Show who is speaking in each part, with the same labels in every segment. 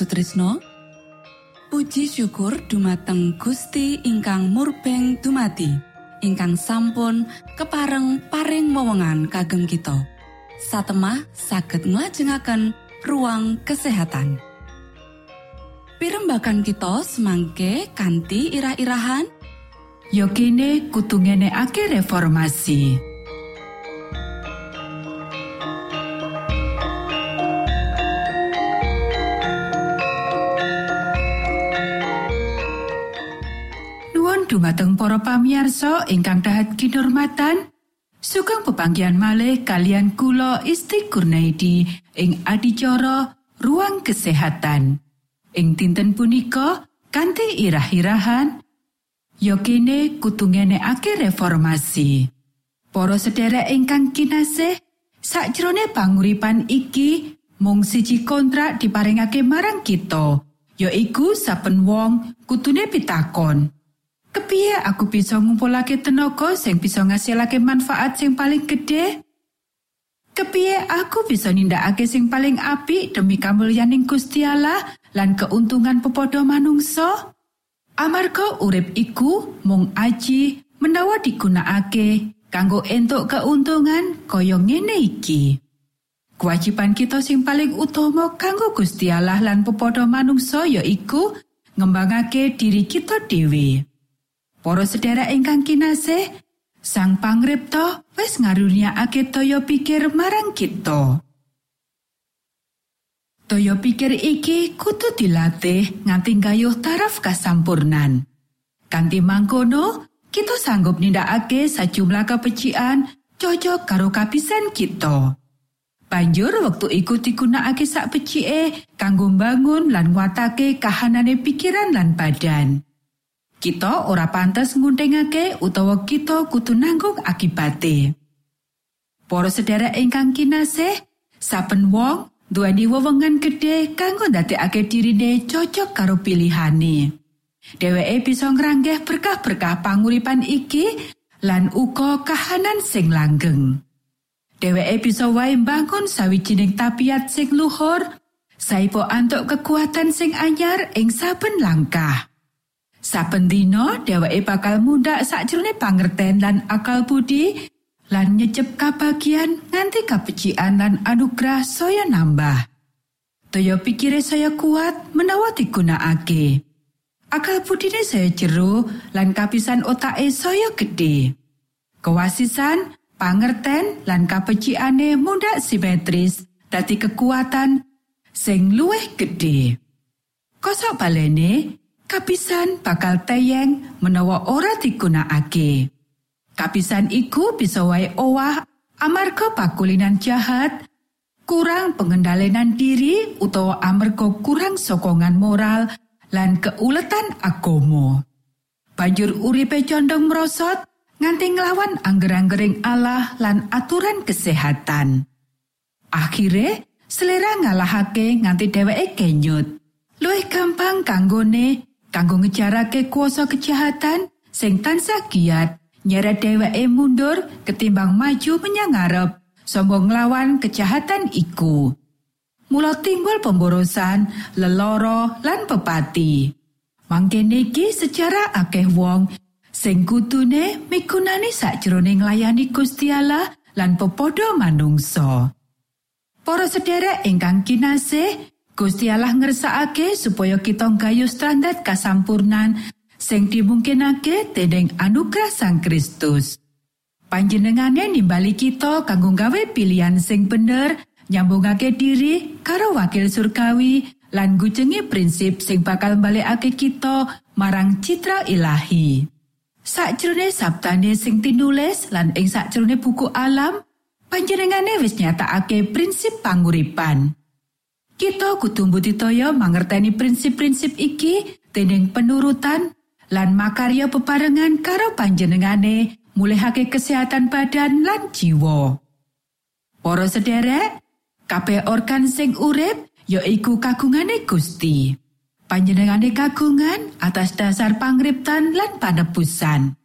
Speaker 1: Sutrisno. Puji syukur dumateng Gusti ingkang murbeng dumati ingkang sampun kepareng paring wewenngan kagem kita. Satemah saged nglajengaken ruang kesehatan. Pirembakan kita semangke kanthi irah-irahan.
Speaker 2: Yo kene kudu ngenekake reformasi. Dumateng para pamiarsa ingkang dahat kinurmatan sugeng pepanggian malih kalian kula Isti Kurnaidi ing adicara ruang kesehatan. Ing dinten punika kanthi irah-irahan yo kene kudu ngenekake reformasi. Para sederek ingkang kinasih sakjroning panguripan iki mung siji kontrak diparingake marang kita yaiku saben wong kutune pitakon Kepiye aku bisa ngumpulake tenaga sing bisa ngasilake manfaat sing paling gede? Kepiye aku bisa nindakake sing paling apik demi kamulyaning Gusti Allah lan keuntungan pepodo manungsa? Amarga urip iku mung aji menawa digunakake kanggo entuk keuntungan kaya ngene iki. Kewajiban kita sing paling utama kanggo Gusti Allah lan pepodo manungsa ya iku ngembangake diri kita dhewe. Para sedherek ingkang kinasih, Sang Pangripta wis ngaruniakake toya pikir marang kita. Toya pikir iki kudu dilatih nganti gayuh taraf kasampurnan. Kanti mangkono, kita sanggup nindakake sajumlah kepecian cocok karo kapisan kita. Banjur wektu iku digunakake sak pecike kanggo bangun lan watake kahanane pikiran lan badan. Kita ora pantas nguntingake utawa kita kudu nanggung akibate. Para sedherek ingkang kinasih, saben wong duweni wewengan gedhe kanggo ndadekake dirine cocok karo pilihane. Dheweke bisa ngranggeh berkah-berkah panguripan iki lan uga kahanan sing langgeng. Dheweke bisa wae bangun sawijining tapiat sing luhur, saipo antuk kekuatan sing anyar ing saben langkah. Saben dina dheweke bakal mundhak sakjroning pangerten lan akal budi lan nyecep kabagian nganti kapecian lan anugerah saya nambah. Toyo pikire saya kuat menawa digunakake. Akal budine saya jero lan kapisan otake saya gede. Kewasisan, pangerten lan kapeciane mundhak simetris dadi kekuatan sing luwih gede. Kosok balene, kapisan bakal teyeng menawa ora digunakake. Kapisan iku bisa wae owah amarga pakulinan jahat, kurang pengendalian diri utawa amarga kurang sokongan moral lan keuletan agomo. Banjur uripe condong merosot nganti nglawan angger-anggering Allah lan aturan kesehatan. Akhire selera ngalahake nganti dheweke kenyut. Luwih gampang kanggone kanggo ngejarake kuasa kejahatan sing tansah giat nyeret dheweke mundur ketimbang maju menyang ngarep sombong nglawan kejahatan iku. Mula timbul pemborosan leloro lan pepati. Mangkene iki secara akeh wong sing kutune migunani sakjroning layani Gusti Allah lan pepodo manungsa. Para sederek ingkang kinasih Gusti Allah ngersakake supaya kita gayuh standar kasampurnan sing dimungkinake dening anugerah Sang Kristus. Panjenengane nimbali kita kanggo gawe pilihan sing bener, nyambungake diri karo wakil surgawi lan gujengi prinsip sing bakal balekake kita marang citra ilahi. Sakjroning sabtane sing tinulis lan ing sakjroning buku alam, panjenengane wis nyatakake prinsip panguripan. Kita kudu mbudidaya mangerteni prinsip-prinsip iki dening penurutan lan makarya peparengan karo panjenengane mulihake kesehatan badan lan jiwa. Para sederek, kabeh organ sing urip ya iku kagungane Gusti. Panjenengane kagungan atas dasar pangriptan lan panebusan.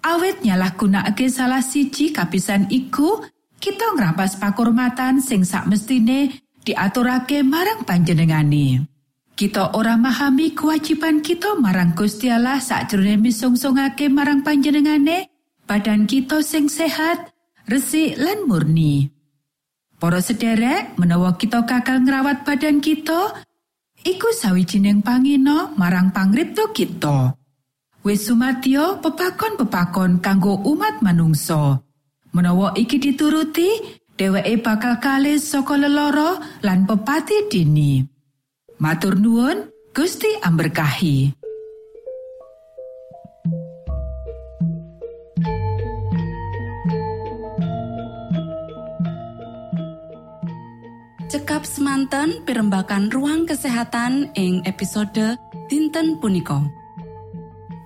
Speaker 2: Awit nyalah gunakake salah siji kapisan iku, kita ngrampas pakurmatan sing sak mestine diaturake marang panjenengane. Kita ora memahami kewajiban kita marang Gusti Allah sakjroning misungsungake marang panjenengane, badan kita sing sehat, resik lan murni. Para sederek, menawa kita kakal ngrawat badan kita, iku sawijining pangino marang pangripto kita. Wis sumadyo pepakon-pepakon kanggo umat manungsa. Menawa iki dituruti, dheweke bakal kalih saka leloro lan pepati dini. Matur nuwun, Gusti amberkahi.
Speaker 1: Cekap semanten pimbakan ruang kesehatan ing episode dinten punika.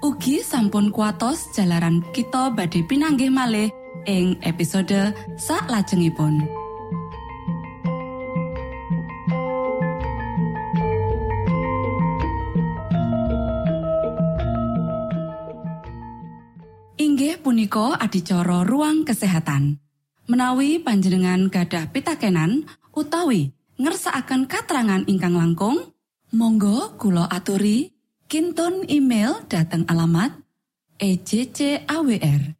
Speaker 1: Ugi sampun kuatos jalaran kita badhe pinanggih malih ing episode sak lajengipun. pun. punika adicara ruang kesehatan. Menawi panjenengan gadah pitakenan utawi ngersaakan katerangan ingkang langkung, Monggo kulo aturi kinton email dateng alamat ejcawr@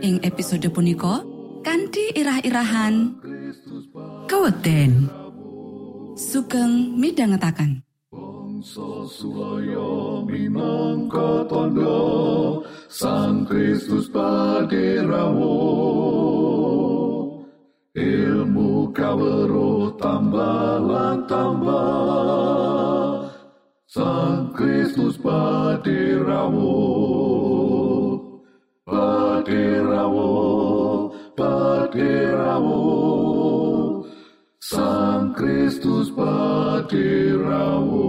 Speaker 1: ing episode punika kanthi irah-irahan
Speaker 2: Keweden
Speaker 1: sugeng
Speaker 3: Sosuloyo minangka tondo Sang Kristus paderamu Ilmu kawero tambah tambah Sang Kristus paderamu Paderamu Paderamu Sang Kristus paderamu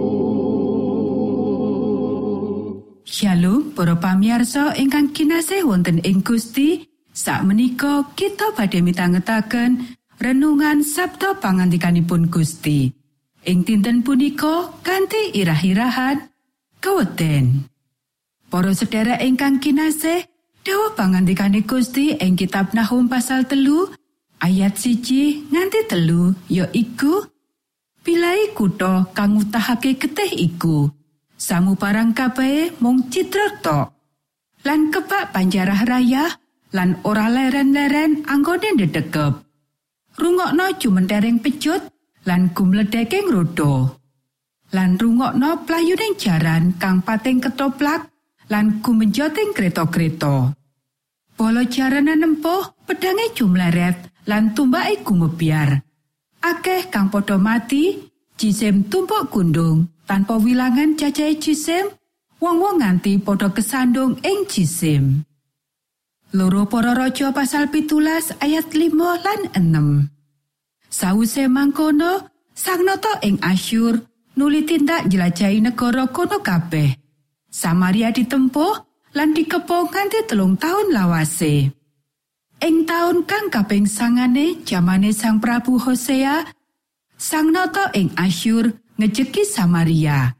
Speaker 2: Shalom para pamiarsa ingkang kinasih wonten ing Gusti sakmenika kita badhe mitangetaken renungan Sabda pangandikanipun Gusti. Ing dinten punika kanthi irah-irahan keweden Para sedherek ingkang kinasih Dawa pangandikane Gusti ing kitab Nahum pasal telu ayat siji nganti telu ya iku Pilai kutha kang ngutahake getih iku Samu parang kabeh mung citra tok. Lan kebak panjarah raya lan ora leren-leren anggone ndedekep. Rungokno jumentereng pecut lan gumledeke ngrodha. Lan rungokno playuning jaran kang pating ketoplak lan gumenjoting kreta-kreta. Polo jarana nempuh pedange jumleret lan tumbake gumebyar. Akeh kang padha mati, jisim tumpuk gundung tanpa wilangan cacahe jisim, wong-wong nganti padha kesandung ing jisim. Loro para raja pasal pitulas ayat 5 lan 6. Sawise mangkono, sang nata ing Asyur nuli tindak jelajahi negara kono kabeh. Samaria ditempuh lan dikepung nganti telung tahun lawase. Ing taun kang kaping sangane jamane sang Prabu Hosea, sang nata ing Asyur ngejeki Samaria.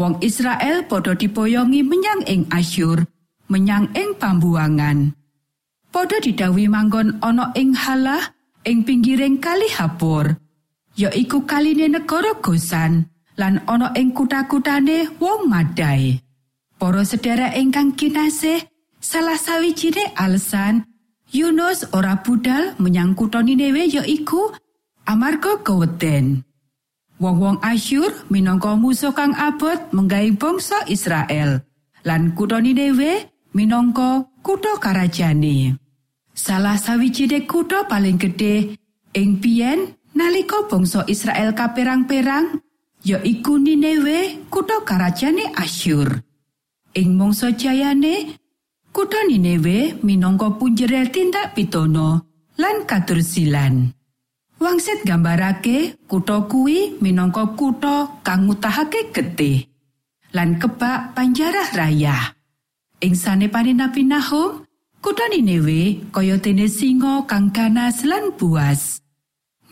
Speaker 2: Wong Israel padha dipoyongi menyang ing Asyur, menyang ing pambuangan. Padha didhawuhi manggon ana ing Halah ing pinggiring kali Hapur, yaiku kaline negara Gosan lan ana ing kutha-kuthane wong Madai. Para sedherek ingkang kinasih, salah sawijine alasan Yunus ora budal menyang kutha Niniwe yaiku amarga keweden. Wong-wong Asyur minangka musuh kang abot menggawe bangsa Israel. Lan kutha Niniwe minangka kutha karajane. Salah sawijine kutha paling gedhe ing biyen nalika bangsa Israel kaperang-perang yaiku Niniwe kutha karajane Asyur. Ing mangsa jayane Kutha Niniwe minangka punjere tindak pitono lan katursilan. Wangsit gambarake kutha kuwi minangka kutha kang ngutahake getih lan kebak panjarah raya. Ing sanepane Nabi Nahum, kutha Niniwe kaya dene singa kang ganas lan buas.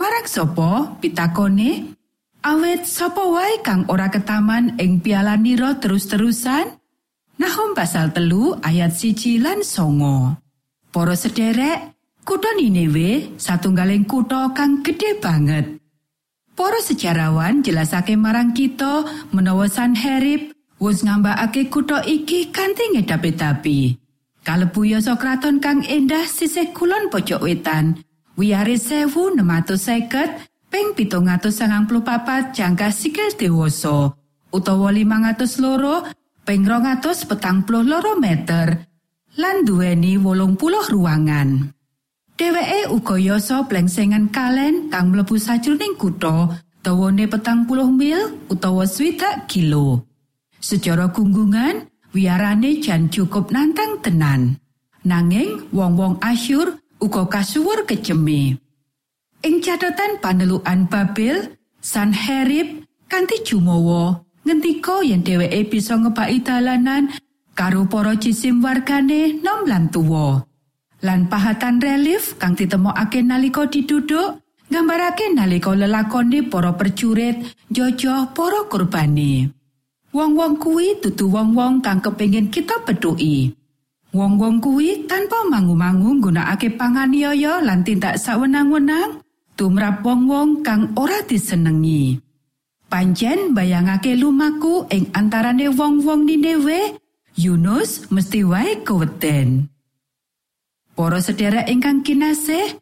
Speaker 2: Marang sapa pitakone? Awet sapa wae kang ora ketaman ing piala nira terus-terusan? Nahum pasal telu ayat siji lan songo. Poro sederek, kutha Niniwe satunggaling kutha kang gede banget. Poro sejarawan jelasake marang kita menawa Sanherib wis ngambakake kutha iki kanthi ngedapi-dapi. Kalebu yasa kraton kang endah sisih kulon pojok wetan, wiyare 1650 ping 794 jangka sikil dewasa utawa 500 loro ping 242 meter lan duweni wolung puluh ruangan. Dheweke uga yasa plengsengan kalen kang mlebu sajroning kutha dawane petang puluh mil utawa swidak kilo. Secara gunggungan, wiarane jan cukup nantang tenan. Nanging wong-wong Asyur uga kasuwur keceme. Ing catatan panelukan Babel, Sanherib kanthi jumawa ngendika yen dheweke bisa ngebaki dalanan karo para jisim wargane nom lan tuwa. lan pahatan relief kang ditemokake nalika diduduk nggambarake nalika lelakone para percurit jojo para kurbane. Wong-wong kuwi dudu wong-wong kang kepingin kita petuki. Wong-wong kuwi tanpa mangu-mangu nggunakake panganiaya lan tindak sawenang-wenang tumrap wong-wong kang ora disenengi Pancen bayangake lumaku ing antarane wong-wong Ninewe, Yunus mesti wae keweden. Para sedherek ingkang kinasih,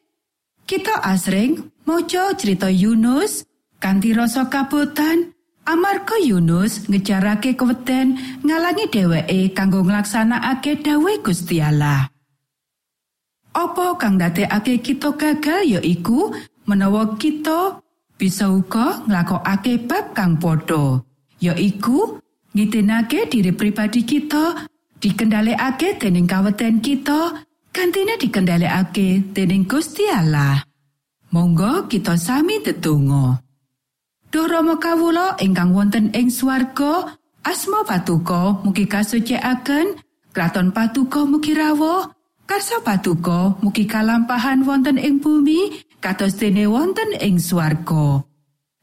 Speaker 2: kita asring maca cerita Yunus kanthi rasa kabotan amarga Yunus ngejarake keweden ngalangi dheweke kanggo nglaksanakake dawuh Gusti Allah. Apa kang ndadekake kita gagal ya iku menawa kita bisa uga nglakokake bab kang padha yaiku ngitenake diri pribadi kita dikendhalekake dening kaweten kita kantine dikendhalekake dening Gusti Allah. Monggo kita sami tetunggo Doromo kawulo ingkang wonten ing swarga asma patuko mugi kasucikaken Kraton patuko mugi rawuh Karsa patuko mugi kalampahan wonten ing bumi kados dene wonten ing swarga.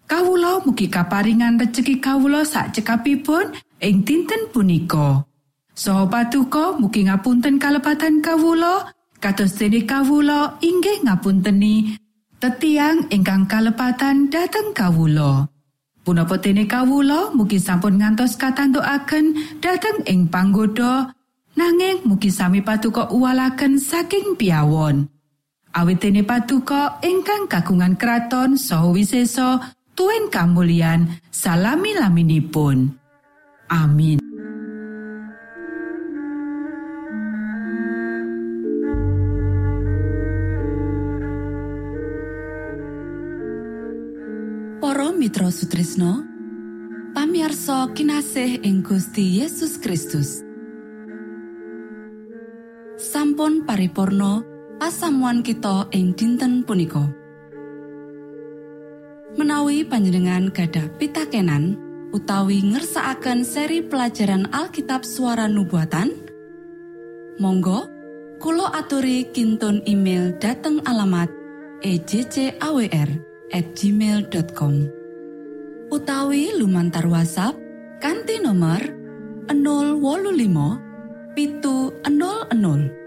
Speaker 2: Kawula mugi kaparingan rejeki kawula sak cekapipun ing dinten punika. Saha patuko mugi ngapunten kalepatan kawula kados dene kawula inggih ngapunteni tetiang ingkang kalepatan dhateng kawula. Punapa dene kawula mugi sampun ngantos katantukaken dhateng ing panggoda nanging mugi sami patuko uwalaken saking piawon. Awit dene patuko ingkang kagungan kraton saha wisesa tuen kamulyan salami laminipun amin.
Speaker 1: Para Mitra Sutrisno pamiarsa kinasih ing Gusti Yesus Kristus. Sampun paripurno pasamuan kita ing dinten punika. Menawi panjenengan gadah pitakenan utawi ngersaakan seri pelajaran Alkitab suara nubuatan, Monggo Kulo aturi kinton email dateng alamat ejcawr gmail.com utawi lumantar WhatsApp kanti nomor 025 pitu 00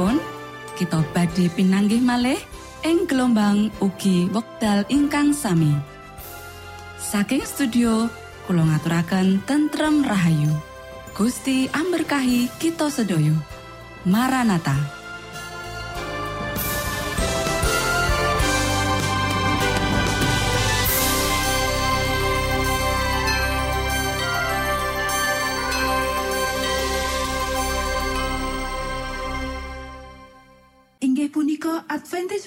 Speaker 1: wektalipun kita badhe pinanggih malih ing gelombang ugi wekdal ingkang sami. Saking studio kula ngaturaken tentrem rahayu. Gusti amberkahi kita sedoyo Maranata